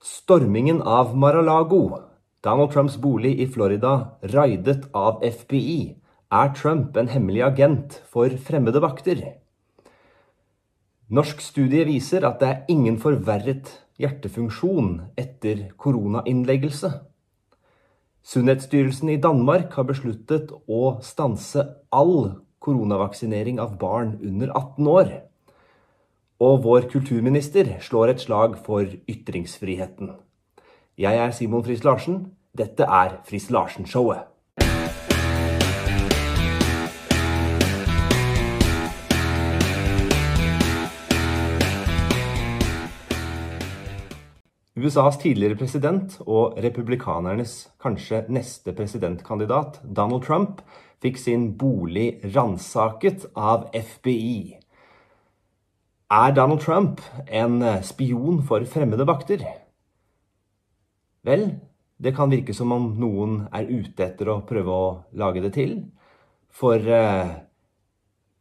Stormingen av Mar-a-Lago, Donald Trumps bolig i Florida, raidet av FBI. Er Trump en hemmelig agent for fremmede vakter? Norsk studie viser at det er ingen forverret hjertefunksjon etter koronainnleggelse. Sunnhetsstyrelsen i Danmark har besluttet å stanse all koronavaksinering av barn under 18 år. Og vår kulturminister slår et slag for ytringsfriheten. Jeg er Simon Friis Larsen. Dette er Friis Larsen-showet. USAs tidligere president og republikanernes kanskje neste presidentkandidat, Donald Trump, fikk sin bolig ransaket av FBI. Er Donald Trump en spion for fremmede vakter? Vel, det kan virke som om noen er ute etter å prøve å lage det til. For eh,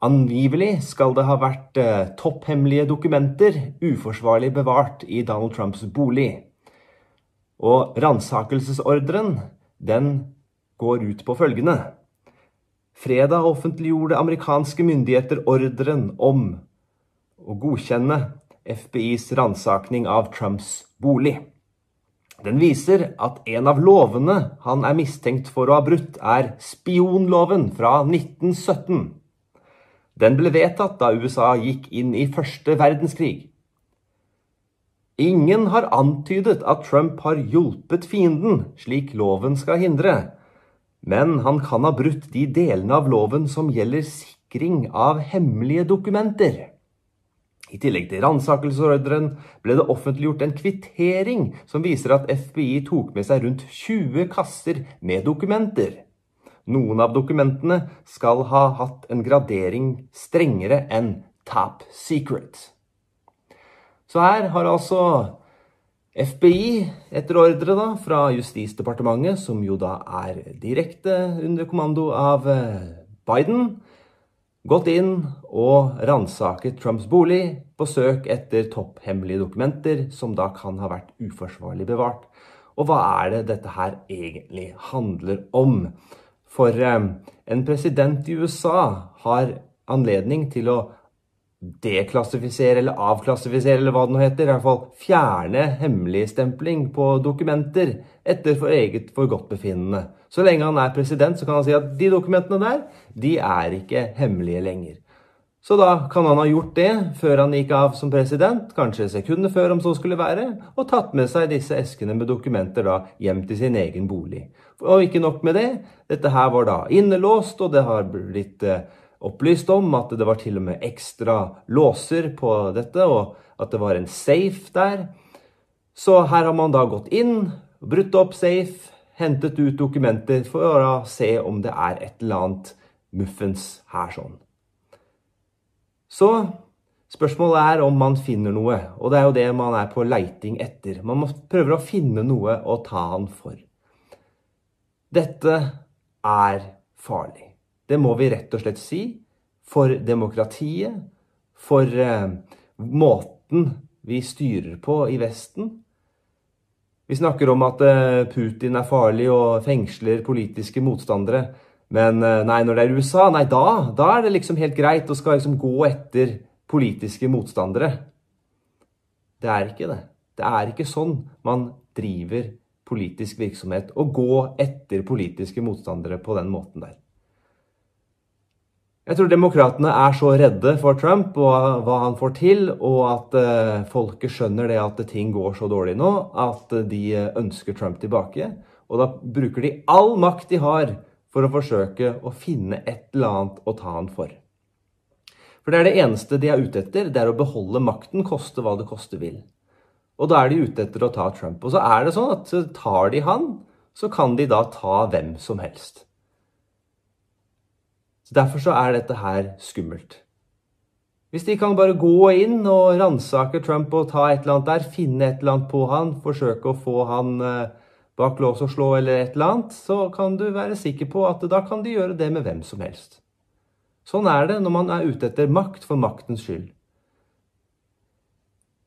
angivelig skal det ha vært eh, topphemmelige dokumenter uforsvarlig bevart i Donald Trumps bolig. Og ransakelsesordren, den går ut på følgende. Fredag offentliggjorde amerikanske myndigheter ordren om å godkjenne FBIs ransaking av Trumps bolig. Den viser at en av lovene han er mistenkt for å ha brutt, er spionloven fra 1917. Den ble vedtatt da USA gikk inn i første verdenskrig. Ingen har antydet at Trump har hjulpet fienden, slik loven skal hindre, men han kan ha brutt de delene av loven som gjelder sikring av hemmelige dokumenter. I tillegg til ransakelsesordren ble det offentliggjort en kvittering som viser at FBI tok med seg rundt 20 kasser med dokumenter. Noen av dokumentene skal ha hatt en gradering strengere enn top secret. Så her har altså FBI, etter ordre da, fra Justisdepartementet, som jo da er direkte under kommando av eh, Biden, gått inn og ransaket Trumps bolig på søk etter topphemmelige dokumenter som da kan ha vært uforsvarlig bevart. Og hva er det dette her egentlig handler om? For eh, en president i USA har anledning til å deklassifisere eller avklassifisere, eller hva det nå heter. I hvert fall fjerne hemmeligstempling på dokumenter etter for eget forgodtbefinnende. Så lenge han er president, så kan han si at de dokumentene der, de er ikke hemmelige lenger. Så da kan han ha gjort det før han gikk av som president, kanskje sekunder før om så skulle være, og tatt med seg disse eskene med dokumenter da hjem til sin egen bolig. Og ikke nok med det, dette her var da innelåst, og det har blitt eh, opplyst om at det var til og med ekstra låser på dette, og at det var en safe der. Så her har man da gått inn, brutt opp safe, hentet ut dokumenter for å se om det er et eller annet muffens her sånn. Så spørsmålet er om man finner noe, og det er jo det man er på leiting etter. Man prøver å finne noe å ta han for. Dette er farlig. Det må vi rett og slett si. For demokratiet, for eh, måten vi styrer på i Vesten. Vi snakker om at eh, Putin er farlig og fengsler politiske motstandere. Men eh, nei, når det er USA, nei, da, da er det liksom helt greit å skal liksom gå etter politiske motstandere. Det er ikke det. Det er ikke sånn man driver politisk virksomhet. Å gå etter politiske motstandere på den måten der. Jeg tror demokratene er så redde for Trump og hva han får til, og at uh, folket skjønner det at ting går så dårlig nå, at de ønsker Trump tilbake. Og da bruker de all makt de har for å forsøke å finne et eller annet å ta han for. For det er det eneste de er ute etter, det er å beholde makten, koste hva det koste vil. Og da er de ute etter å ta Trump. Og så er det sånn at tar de han, så kan de da ta hvem som helst. Så Derfor så er dette her skummelt. Hvis de kan bare gå inn og ransake Trump og ta et eller annet der, finne et eller annet på han, forsøke å få han eh, bak lås og slå eller et eller annet, så kan du være sikker på at da kan de gjøre det med hvem som helst. Sånn er det når man er ute etter makt for maktens skyld.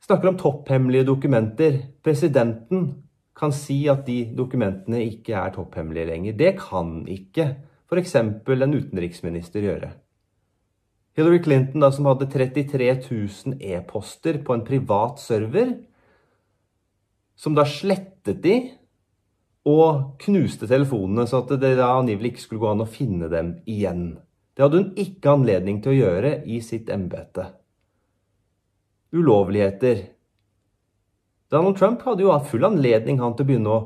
Snakker om topphemmelige dokumenter. Presidenten kan si at de dokumentene ikke er topphemmelige lenger. Det kan ikke f.eks. en utenriksminister gjøre. Hillary Clinton, da, som hadde 33 000 e-poster på en privat server, som da slettet de og knuste telefonene, så at det da angivelig ikke skulle gå an å finne dem igjen. Det hadde hun ikke anledning til å gjøre i sitt embete. Ulovligheter. Donald Trump hadde jo hatt full anledning han til å begynne å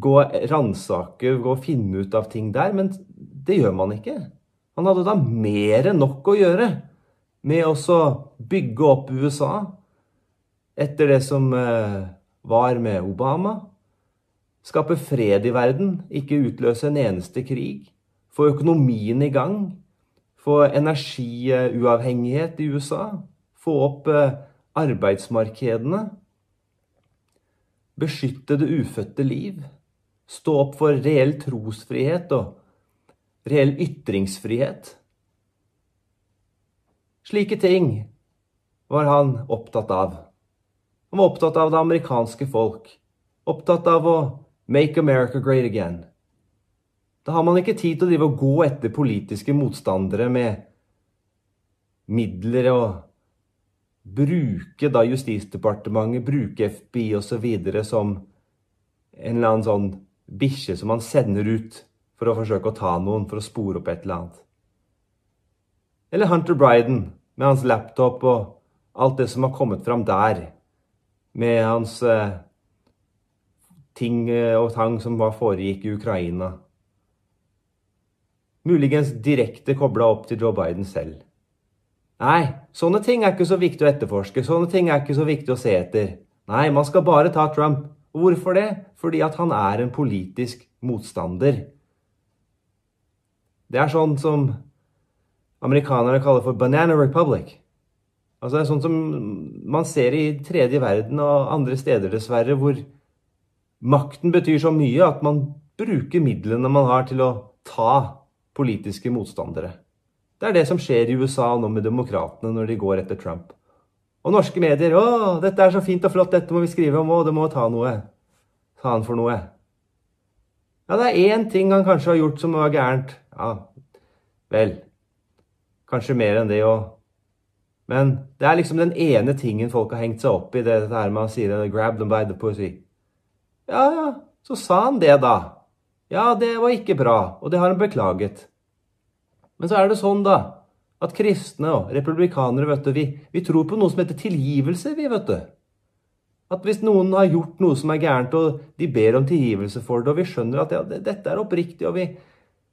gå ransake, gå og finne ut av ting der, men det gjør man ikke. Han hadde da mer enn nok å gjøre med å bygge opp USA etter det som eh, var med Obama Skape fred i verden, ikke utløse en eneste krig. Få økonomien i gang. Få energiuavhengighet i USA. Få opp eh, arbeidsmarkedene. Beskytte det ufødte liv. Stå opp for reell trosfrihet og reell ytringsfrihet. Slike ting var han opptatt av. Han var opptatt av det amerikanske folk. Opptatt av å Make America great again. Da har man ikke tid til å drive og gå etter politiske motstandere med midler og bruke da Justisdepartementet, bruke FBI osv. som en eller annen sånn bikkje som man sender ut for å forsøke å ta noen, for å spore opp et eller annet. Eller Hunter Bryden med hans laptop og alt det som har kommet fram der, med hans eh, ting eh, og tang som var foregikk i Ukraina. Muligens direkte kobla opp til Joe Biden selv. Nei, sånne ting er ikke så viktig å etterforske, sånne ting er ikke så viktig å se etter. Nei, man skal bare ta Trump. Og hvorfor det? Fordi at han er en politisk motstander. Det er sånn som amerikanerne kaller for 'banana republic'. Altså det er sånn som man ser i tredje verden og andre steder, dessverre, hvor Makten betyr så mye at man bruker midlene man har til å ta politiske motstandere. Det er det som skjer i USA nå med demokratene når de går etter Trump. Og norske medier 'Å, dette er så fint og flott, dette må vi skrive om, og det må ta noe'. Ta han for noe. Ja, det er én ting han kanskje har gjort som var gærent. Ja, vel. Kanskje mer enn det òg. Men det er liksom den ene tingen folk har hengt seg opp i, det her med å si 'grab them by the pussy'. Ja, ja, så sa han det, da. Ja, det var ikke bra, og det har han beklaget. Men så er det sånn, da, at kristne og republikanere, vet du, vi, vi tror på noe som heter tilgivelse, vi, vet du. At hvis noen har gjort noe som er gærent, og de ber om tilgivelse for det, og vi skjønner at ja, det, dette er oppriktig, og vi,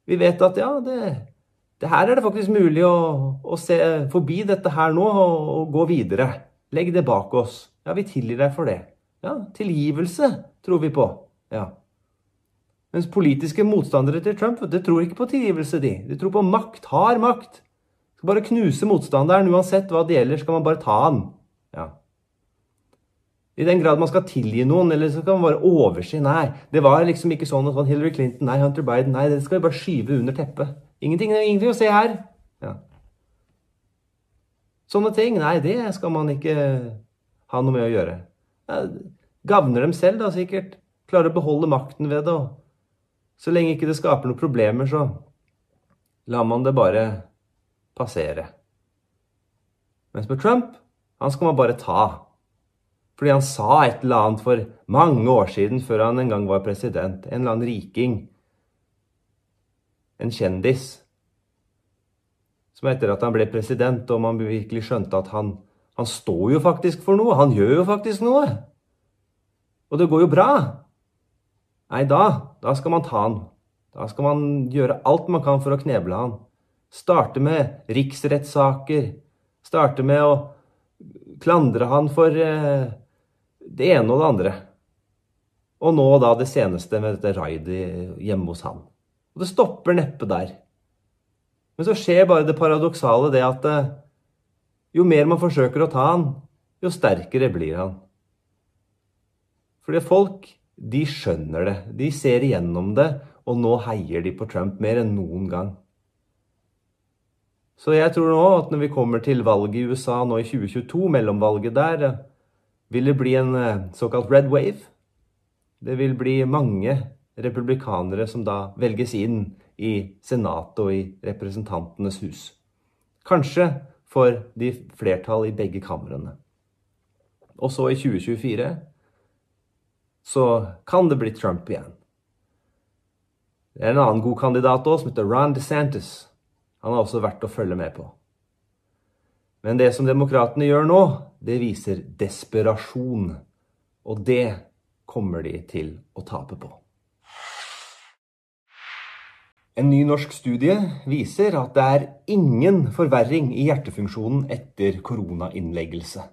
vi, vet at ja, det, det, her er det faktisk mulig å, å, se forbi dette her nå og, og gå videre. Legg det bak oss. Ja, vi tilgir deg for det. Ja, tilgivelse tror vi på. Ja. Mens politiske motstandere til Trump det tror ikke på tilgivelse, de. De tror på makt. Har makt. Skal bare knuse motstanderen. Uansett hva det gjelder, skal man bare ta han. Ja. I den grad man skal tilgi noen, eller så skal man bare overse. Nei, det var liksom ikke sånn at Hillary Clinton, nei, Hunter Biden Nei, det skal vi bare skyve under teppet. Ingenting, ingenting å se her. Ja. Sånne ting, nei, det skal man ikke ha noe med å gjøre. Gagner dem selv, da, sikkert. Klarer å beholde makten ved det. Og så lenge ikke det skaper noen problemer, så lar man det bare passere. Mens med Trump, han skal man bare ta. Fordi han sa et eller annet for mange år siden, før han en gang var president. En eller annen riking. En kjendis. Som etter at han ble president, og man virkelig skjønte at han han står jo faktisk for noe. Han gjør jo faktisk noe. Og det går jo bra. Nei, da, da skal man ta han. Da skal man gjøre alt man kan for å kneble han. Starte med riksrettssaker. Starte med å klandre han for eh, det ene og det andre. Og nå da det seneste med dette raidet hjemme hos han. Og det stopper neppe der. Men så skjer bare det paradoksale det at eh, jo mer man forsøker å ta han, jo sterkere blir han. Fordi folk, de skjønner det. De ser igjennom det, og nå heier de på Trump mer enn noen gang. Så jeg tror nå at når vi kommer til valget i USA nå i 2022, mellomvalget der, vil det bli en eh, såkalt red wave. Det vil bli mange republikanere som da velges inn i Senatet og i Representantenes hus. Kanskje får de flertall i begge kamrene. Og så i 2024 så kan det bli Trump igjen. Det er en annen god kandidat òg, som heter Ron DeSantis. Han er også verdt å følge med på. Men det som demokratene gjør nå, det viser desperasjon. Og det kommer de til å tape på. En ny norsk studie viser at det er ingen forverring i hjertefunksjonen etter koronainnleggelse.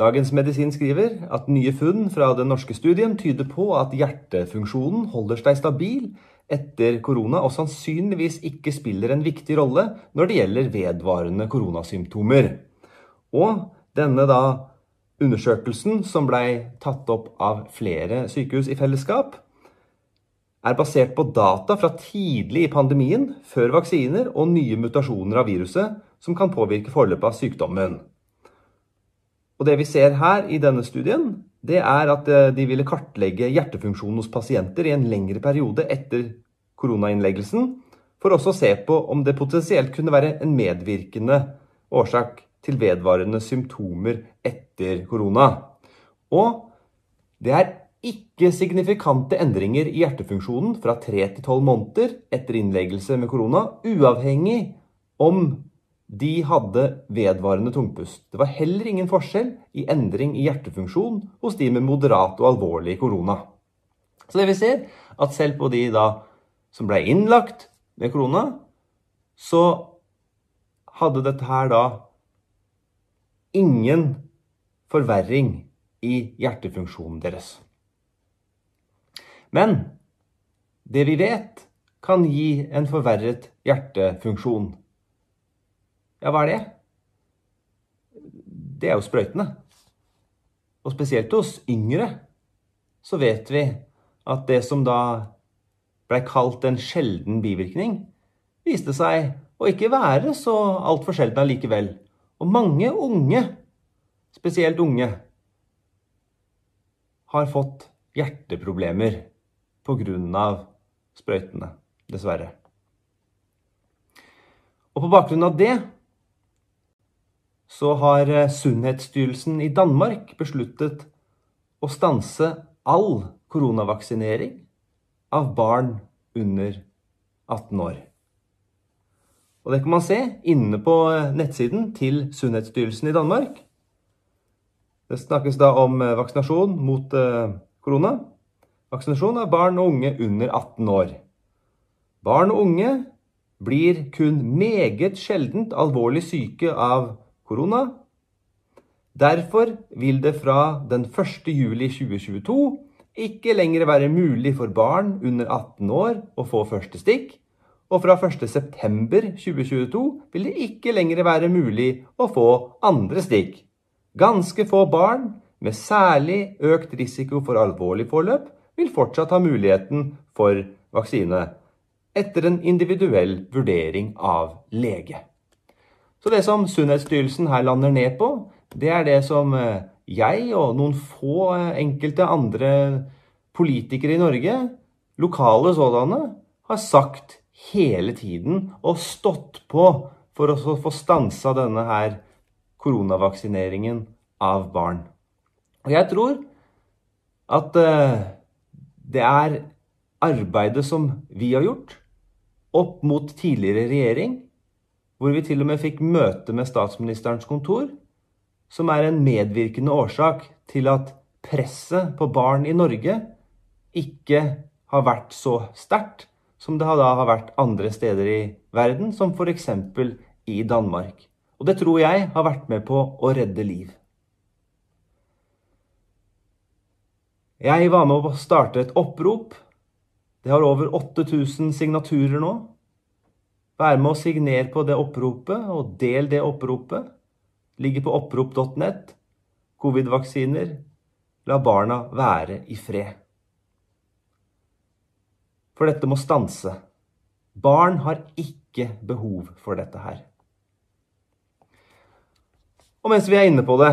Dagens Medisin skriver at nye funn fra den norske studien tyder på at hjertefunksjonen holder seg stabil etter korona og sannsynligvis ikke spiller en viktig rolle når det gjelder vedvarende koronasymptomer. Og denne da undersøkelsen, som blei tatt opp av flere sykehus i fellesskap, er basert på data fra tidlig i pandemien, før vaksiner og nye mutasjoner av viruset som kan påvirke forløpet av sykdommen. Og Det vi ser her i denne studien, det er at eh, de ville kartlegge hjertefunksjonen hos pasienter i en lengre periode etter koronainnleggelsen, for også å se på om det potensielt kunne være en medvirkende årsak til vedvarende symptomer etter korona. Og det er ikke signifikante endringer i hjertefunksjonen fra 3 til 12 måneder etter innleggelse med korona, uavhengig om de hadde vedvarende tungpust. Det var heller ingen forskjell i endring i hjertefunksjon hos de med moderat og alvorlig korona. Så det vi ser, at selv på de da som ble innlagt med korona, så hadde dette her da ingen forverring i hjertefunksjonen deres. Men det vi vet kan gi en forverret hjertefunksjon, ja, hva er det? Det er jo sprøytene. Og spesielt hos yngre så vet vi at det som da blei kalt en sjelden bivirkning, viste seg å ikke være så altfor sjelden allikevel. Og mange unge, spesielt unge, har fått hjerteproblemer pga. sprøytene, dessverre. Og på bakgrunn av det så har eh, Sunnhetsstyrelsen i Danmark besluttet å stanse all koronavaksinering av barn under 18 år. Og Det kan man se inne på eh, nettsiden til Sunnhetsstyrelsen i Danmark. Det snakkes da om eh, vaksinasjon mot korona. Vaksinasjon av barn og unge under 18 år. Barn og unge blir kun meget sjeldent alvorlig syke av korona. Derfor vil det fra den 1. juli 2022 ikke lenger være mulig for barn under 18 år å få første stikk, og fra 1.9.2022 vil det ikke lenger være mulig å få andre stikk. Ganske få barn med særlig økt risiko for alvorlig forløp vil fortsatt ha muligheten for vaksine, etter en individuell vurdering av lege. Så det som Sunnhetsstyrelsen her lander ned på, det er det som eh, jeg og noen få eh, enkelte andre politikere i Norge, lokale sådanne, har sagt hele tiden og stått på for å få stansa denne her koronavaksineringen av barn. Og jeg tror at uh, det er arbeidet som vi har gjort opp mot tidligere regjering, hvor vi til og med fikk møte med statsministerens kontor, som er en medvirkende årsak til at presset på barn i Norge ikke har vært så sterkt som det da har vært andre steder i verden, som f.eks. i Danmark. Og det tror jeg har vært med på å redde liv. Jeg var med å starte et opprop. Det har over 8000 signaturer nå. Vær med å signere på det oppropet, og del det oppropet ligger på opprop.net. Covid-vaksiner. La barna være i fred. For dette må stanse. Barn har ikke behov for dette her. Og mens vi er inne på det,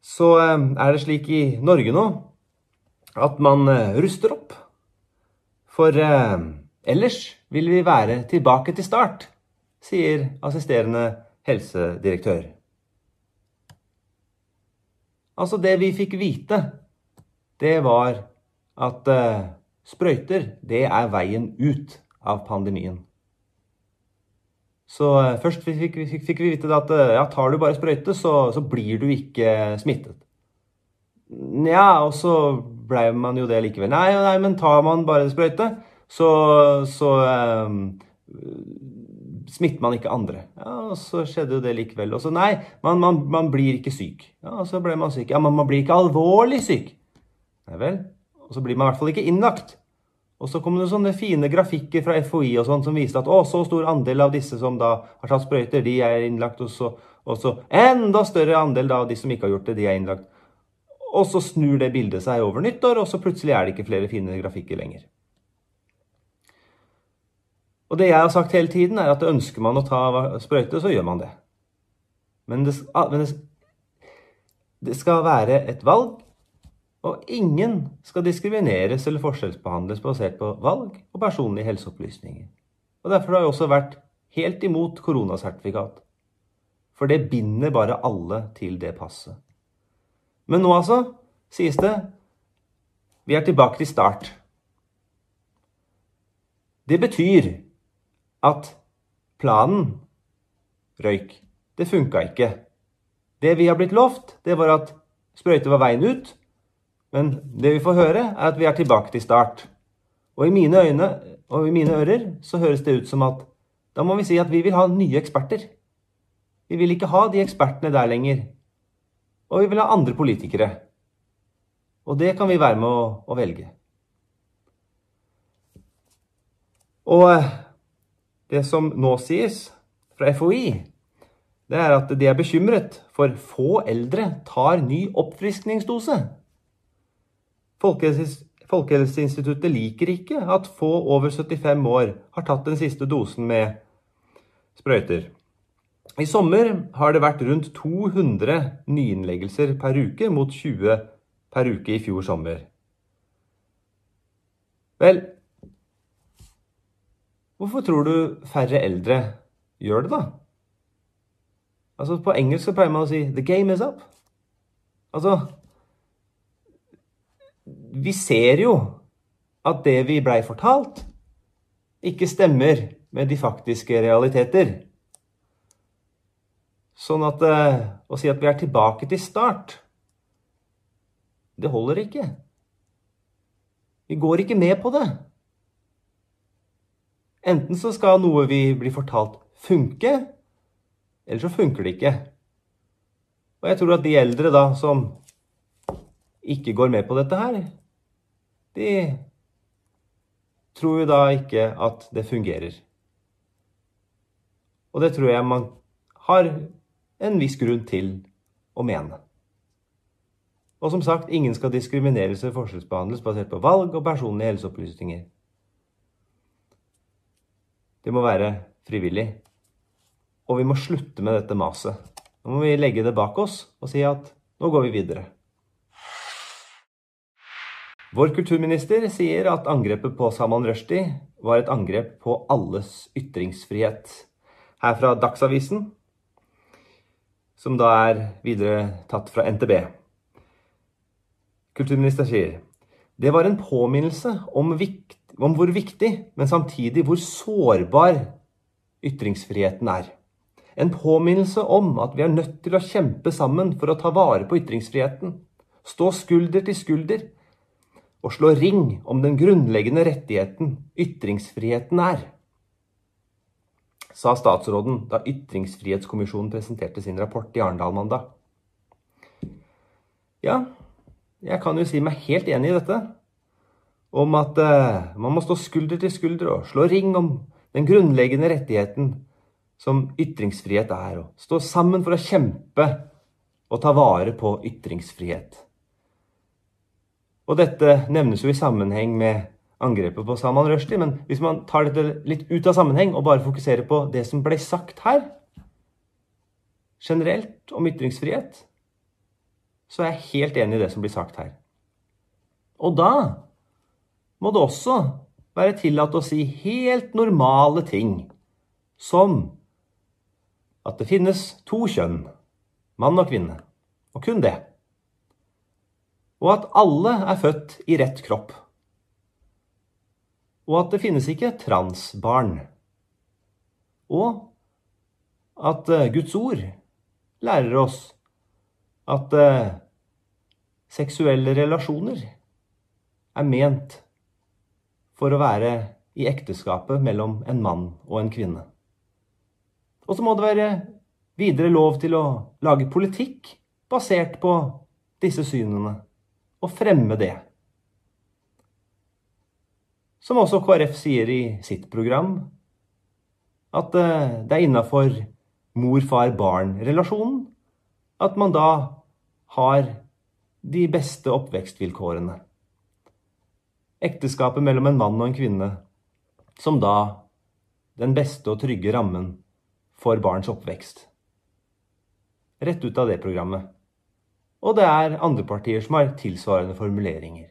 så eh, er det slik i Norge nå at man eh, ruster opp. For eh, ellers vil vi være tilbake til start, sier assisterende helsedirektør. Altså, det vi fikk vite, det var at eh, sprøyter, det er veien ut av pandemien. Så uh, først fikk, fikk, fikk, vi vite at uh, ja, tar du bare sprøyte, så, så blir du ikke smittet. Nja, og så ble man jo det likevel. Nei, nei, men tar man bare sprøyte, så, så um, smitter man ikke andre. Ja, og Så skjedde jo det likevel. Og så nei, man, man, man, blir ikke syk. Ja, og så ble man syk. Ja, men man blir ikke alvorlig syk. Nei vel. Og så blir man i hvert fall ikke innlagt. Og så kom det sånne fine grafikker fra FHI og sånn som viste at å, så stor andel av disse som da har tatt sprøyter, de er innlagt. Og så, og så enda større andel da av de som ikke har gjort det, de er innlagt. Og så snur det bildet seg over nyttår, og så plutselig er det ikke flere fine grafikker lenger. Og det jeg har sagt hele tiden, er at ønsker man å ta sprøyte, så gjør man det. Men det, men det, det skal være et valg, og ingen skal diskrimineres eller forskjellsbehandles basert på valg og personlige helseopplysninger. Og Derfor har jeg også vært helt imot koronasertifikat. For det binder bare alle til det passet. Men nå altså, sies det, vi er tilbake til start. Det betyr at planen røyk. Det funka ikke. Det vi har blitt lovt, det var at sprøyte var veien ut. Men det vi får høre, er at vi er tilbake til start. Og i mine øyne og i mine ører så høres det ut som at da må vi si at vi vil ha nye eksperter. Vi vil ikke ha de ekspertene der lenger. Og vi vil ha andre politikere. Og det kan vi være med å, å velge. Og eh, det som nå sies fra FHI, det er at de er bekymret for få eldre tar ny oppfriskningsdose. Folkehelseinstituttet liker ikke at få over 75 år har tatt den siste dosen med sprøyter. I sommer har det vært rundt 200 nyinnleggelser per uke, mot 20 per uke i fjor sommer. Vel, Hvorfor tror du færre eldre gjør det, da? Altså, På engelsk så pleier man å si 'the game is up'. Altså Vi ser jo at det vi blei fortalt, ikke stemmer med de faktiske realiteter. Sånn at uh, å si at vi er tilbake til start, det holder ikke. Vi går ikke med på det. Enten så skal noe vi blir fortalt, funke, eller så funker det ikke. Og jeg tror at de eldre da som ikke går med på dette her, de tror jo da ikke at det fungerer. Og det tror jeg man har en viss grunn til å mene. Og som sagt, ingen skal diskrimineres eller forskjellsbehandles basert på valg og personlige helseopplysninger. Det må være frivillig. Og vi må slutte med dette maset. Nå må vi legge det bak oss og si at nå går vi videre. Vår kulturminister sier at angrepet på Saman Rushdie var et angrep på alles ytringsfrihet. Her fra Dagsavisen, som da er videre tatt fra NTB. Kulturminister sier det var en påminnelse om vikt om hvor viktig, men samtidig hvor sårbar ytringsfriheten er. En påminnelse om at vi er nødt til å kjempe sammen for å ta vare på ytringsfriheten. Stå skulder til skulder og slå ring om den grunnleggende rettigheten ytringsfriheten er. Sa statsråden da Ytringsfrihetskommisjonen presenterte sin rapport i Arendal mandag. Ja, jeg kan jo si meg helt enig i dette om at eh, man må stå skulder til skulder og slå ring om den grunnleggende rettigheten som ytringsfrihet er. Og stå sammen for å kjempe og ta vare på ytringsfrihet. Og dette nevnes jo i sammenheng med angrepet på Salman Rushdie, men hvis man tar dette litt ut av sammenheng og bare fokuserer på det som ble sagt her, generelt om ytringsfrihet, så er jeg helt enig i det som blir sagt her. Og da må det også være tillatt å si helt normale ting, som at det finnes to kjønn, mann og kvinne, og kun det. Og at alle er født i rett kropp. Og at det finnes ikke transbarn. Og at eh, Guds ord lærer oss at uh, seksuelle relasjoner er ment for å være i ekteskapet mellom en mann og en kvinne. Og så må det være videre lov til å lage politikk basert på disse synene, og fremme det. Som også KrF sier i sitt program, at eh, det er innafor mor-far-barn-relasjonen at man da har de beste oppvekstvilkårene. Ekteskapet mellom en mann og en kvinne som da den beste og trygge rammen for barns oppvekst. Rett ut av det programmet. Og det er andre partier som har tilsvarende formuleringer.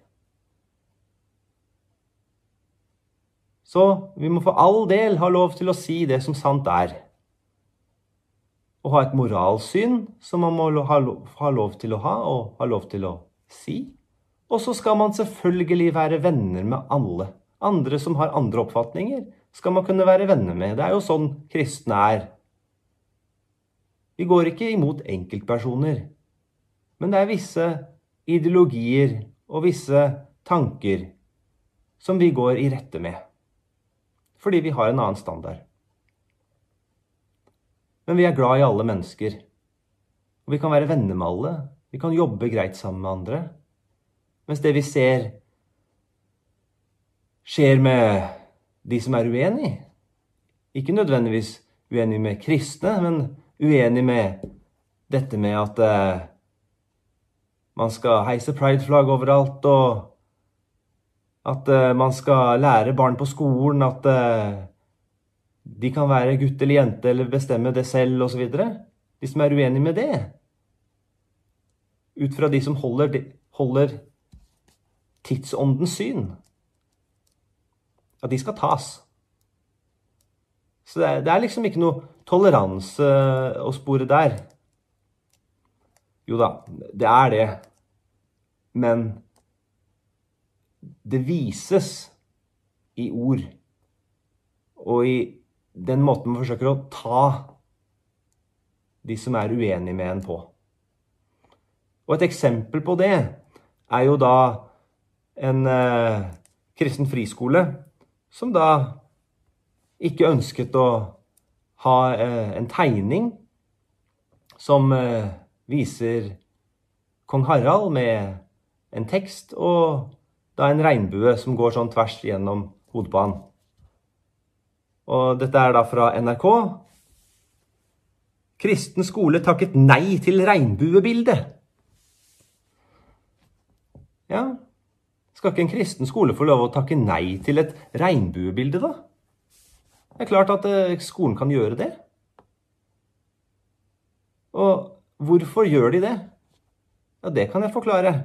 Så vi må for all del ha lov til å si det som sant er. Og ha et moralsyn som man må ha lov til å ha, og ha lov til å si. Og så skal man selvfølgelig være venner med alle. Andre som har andre oppfatninger, skal man kunne være venner med. Det er jo sånn kristne er. Vi går ikke imot enkeltpersoner. Men det er visse ideologier og visse tanker som vi går i rette med. Fordi vi har en annen standard. Men vi er glad i alle mennesker. Og vi kan være venner med alle. Vi kan jobbe greit sammen med andre. Mens det vi ser skjer med de som er uenig, ikke nødvendigvis uenig med kristne, men uenig med dette med at uh, man skal heise prideflagg overalt, og at uh, man skal lære barn på skolen at uh, de kan være gutt eller jente eller bestemme det selv osv. De som er uenig med det, ut fra de som holder, holder tidsåndens syn, at de skal tas. Så det er, det er liksom ikke noe toleranse å spore der. Jo da, det er det. Men det vises i ord og i den måten man forsøker å ta de som er uenige med en på. Og et eksempel på det er jo da en eh, kristen friskole som da ikke ønsket å ha eh, en tegning som eh, viser kong Harald med en tekst og da en regnbue som går sånn tvers gjennom hodet på han. Og dette er da fra NRK. Kristen skole takket nei til regnbuebildet. Ja, skal ikke en kristen skole få lov å takke nei til et regnbuebilde, da? Det er klart at eh, skolen kan gjøre det. Og hvorfor gjør de det? Ja, det kan jeg forklare.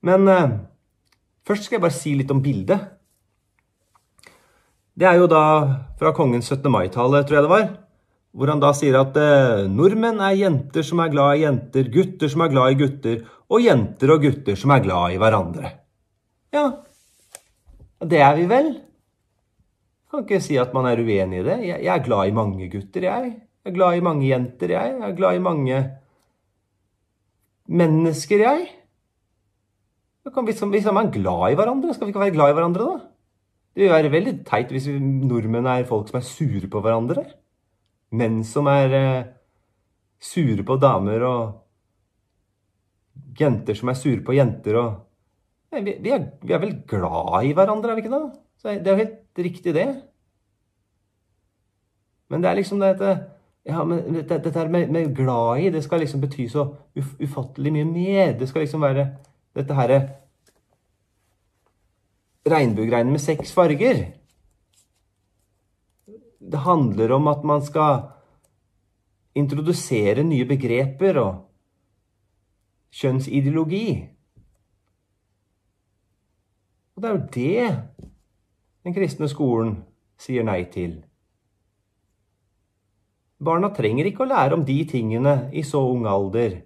Men eh, først skal jeg bare si litt om bildet. Det er jo da fra kongens 17. mai-tale, tror jeg det var. Hvor han da sier at eh, nordmenn er jenter som er glad i jenter, gutter som er glad i gutter, og jenter og gutter som er glad i hverandre. Ja, det er vi vel. Jeg kan ikke si at man er uenig i det. Jeg, er glad i mange gutter, jeg. Jeg er glad i mange jenter, jeg. Jeg er glad i mange mennesker, jeg. Hvis man er glad i hverandre, skal vi ikke være glad i hverandre, da? Det vil være veldig teit hvis vi nordmenn er folk som er sure på hverandre. Menn som er eh, sure på damer, og jenter som er sure på jenter. og Nei, vi, vi, er, vi, er, vel glad i hverandre, er vi ikke det? Så det er jo helt riktig, det. Men det er liksom dette ja, men dette, dette med, med, glad i, det skal liksom bety så ufattelig mye mer. Det skal liksom være dette herre regnbuegreiene med seks farger. Det handler om at man skal introdusere nye begreper og kjønnsideologi. Og det er jo det den kristne skolen sier nei til. Barna trenger ikke å lære om de tingene i så ung alder.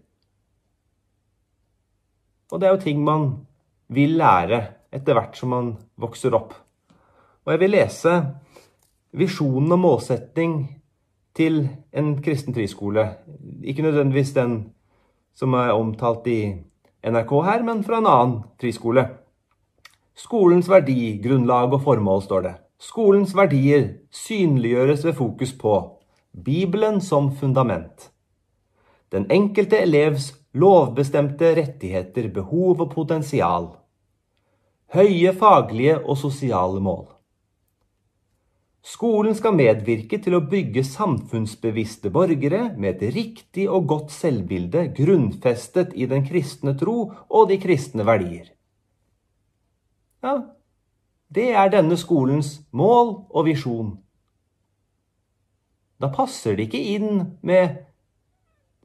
Og det er jo ting man vil lære etter hvert som man vokser opp. Og jeg vil lese visjonen og målsetting til en kristen friskole. Ikke nødvendigvis den som er omtalt i NRK her, men fra en annen friskole. Skolens verdi, grunnlag og formål, står det. Skolens verdier synliggjøres ved fokus på Bibelen som fundament. Den enkelte elevs lovbestemte rettigheter, behov og potensial. Høye faglige og sosiale mål. Skolen skal medvirke til å bygge samfunnsbevisste borgere med et riktig og godt selvbilde grunnfestet i den kristne tro og de kristne verdier. Ja, det er denne skolens mål og visjon. Da passer det ikke inn med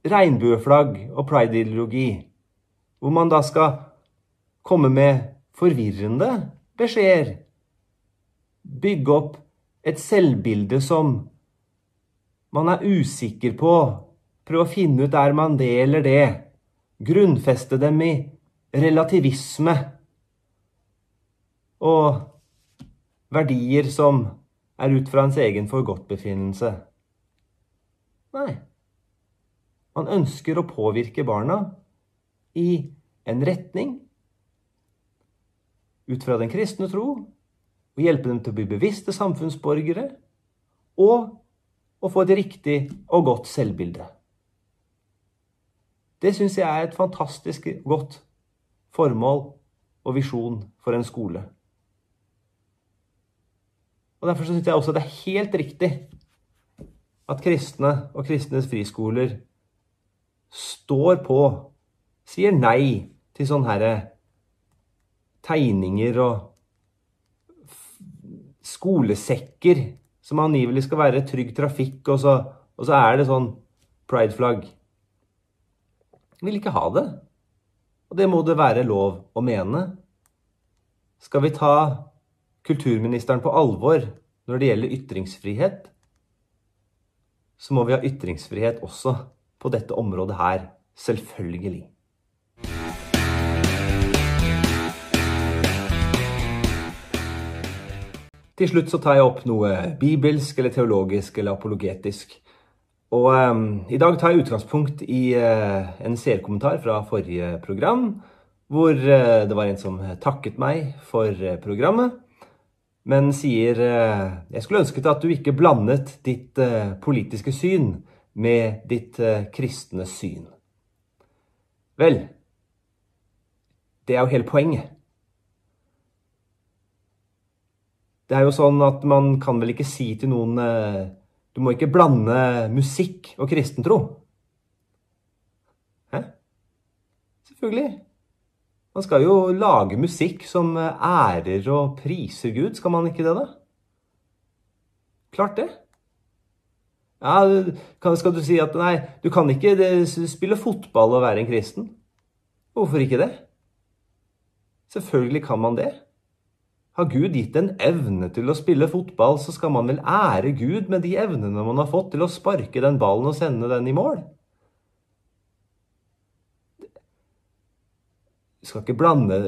regnbueflagg og pride-ideologi, hvor man da skal komme med forvirrende beskjeder. Bygge opp et selvbilde som man er usikker på. Prøve å finne ut er man det eller det. Grunnfeste dem i relativisme. Og verdier som er ut fra ens egen forgodtbefinnelse. Nei. Man ønsker å påvirke barna i en retning ut fra den kristne tro og hjelpe dem til å bli bevisste samfunnsborgere, og å få et riktig og godt selvbilde. Det syns jeg er et fantastisk godt formål og visjon for en skole. Og Derfor syns jeg også det er helt riktig at kristne og kristnes friskoler står på, sier nei til sånne her tegninger og skolesekker som angivelig skal være trygg trafikk, og så, og så er det sånn prideflagg. Vil ikke ha det. Og det må det være lov å mene. Skal vi ta kulturministeren på alvor når det gjelder ytringsfrihet, så må vi ha ytringsfrihet også på dette området her. Selvfølgelig. Til slutt så tar jeg opp noe bibelsk eller teologisk eller apologetisk. Og um, i dag tar jeg utgangspunkt i uh, en seerkommentar fra forrige program, hvor uh, det var en som takket meg for uh, programmet, men sier jeg skulle ønsket at du ikke blandet ditt politiske syn med ditt kristne syn. Vel, det er jo hele poenget. Det er jo sånn at man kan vel ikke si til noen eh, Du må ikke blande musikk og kristentro. Hæ? Selvfølgelig. Man skal jo lage musikk som ærer og priser Gud, skal man ikke det, da? Klart det. Ja, skal du si at nei, du kan ikke spille fotball og være en kristen? Hvorfor ikke det? Selvfølgelig kan man det. Har Gud gitt en evne til å spille fotball, så skal man vel ære Gud med de evnene man har fått til å sparke den ballen og sende den i mål? Du skal ikke blande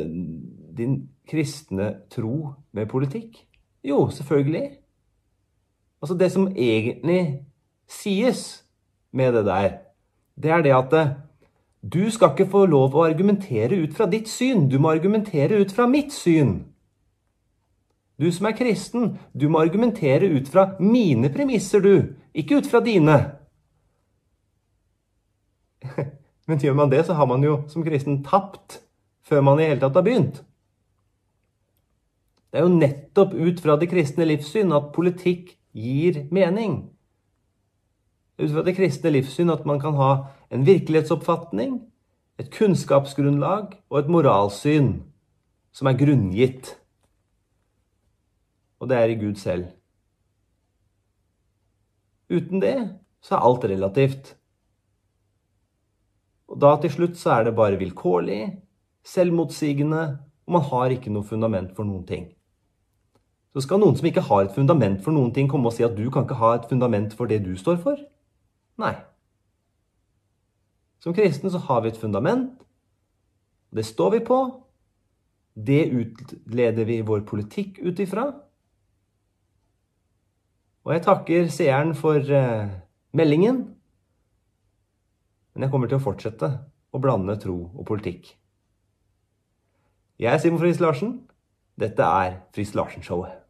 din kristne tro med politikk. Jo, selvfølgelig. Altså, det som egentlig sies med det der, det er det at eh, du skal ikke få lov å argumentere ut fra ditt syn, du må argumentere ut fra mitt syn. Du som er kristen, du må argumentere ut fra mine premisser, du, ikke ut fra dine. Men gjør man det, så har man jo som kristen tapt før man i hele tatt har begynt. Det er jo nettopp ut fra det kristne livssyn at politikk gir mening. Ut fra det kristne livssyn at man kan ha en virkelighetsoppfatning, et kunnskapsgrunnlag og et moralsyn som er grunngitt og det er i Gud selv. Uten det så er alt relativt. Og da til slutt så er det bare vilkårlig, selvmotsigende, og man har ikke noe fundament for noen ting. Så skal noen som ikke har et fundament for noen ting, komme og si at du kan ikke ha et fundament for det du står for? Nei. Som kristen så har vi et fundament. Det står vi på. Det utleder vi vår politikk ut ifra. Og jeg takker seeren for eh, meldingen. Men jeg kommer til å fortsette å blande tro og politikk. Jeg er Simon Friis Larsen. Dette er Friis Larsen-showet.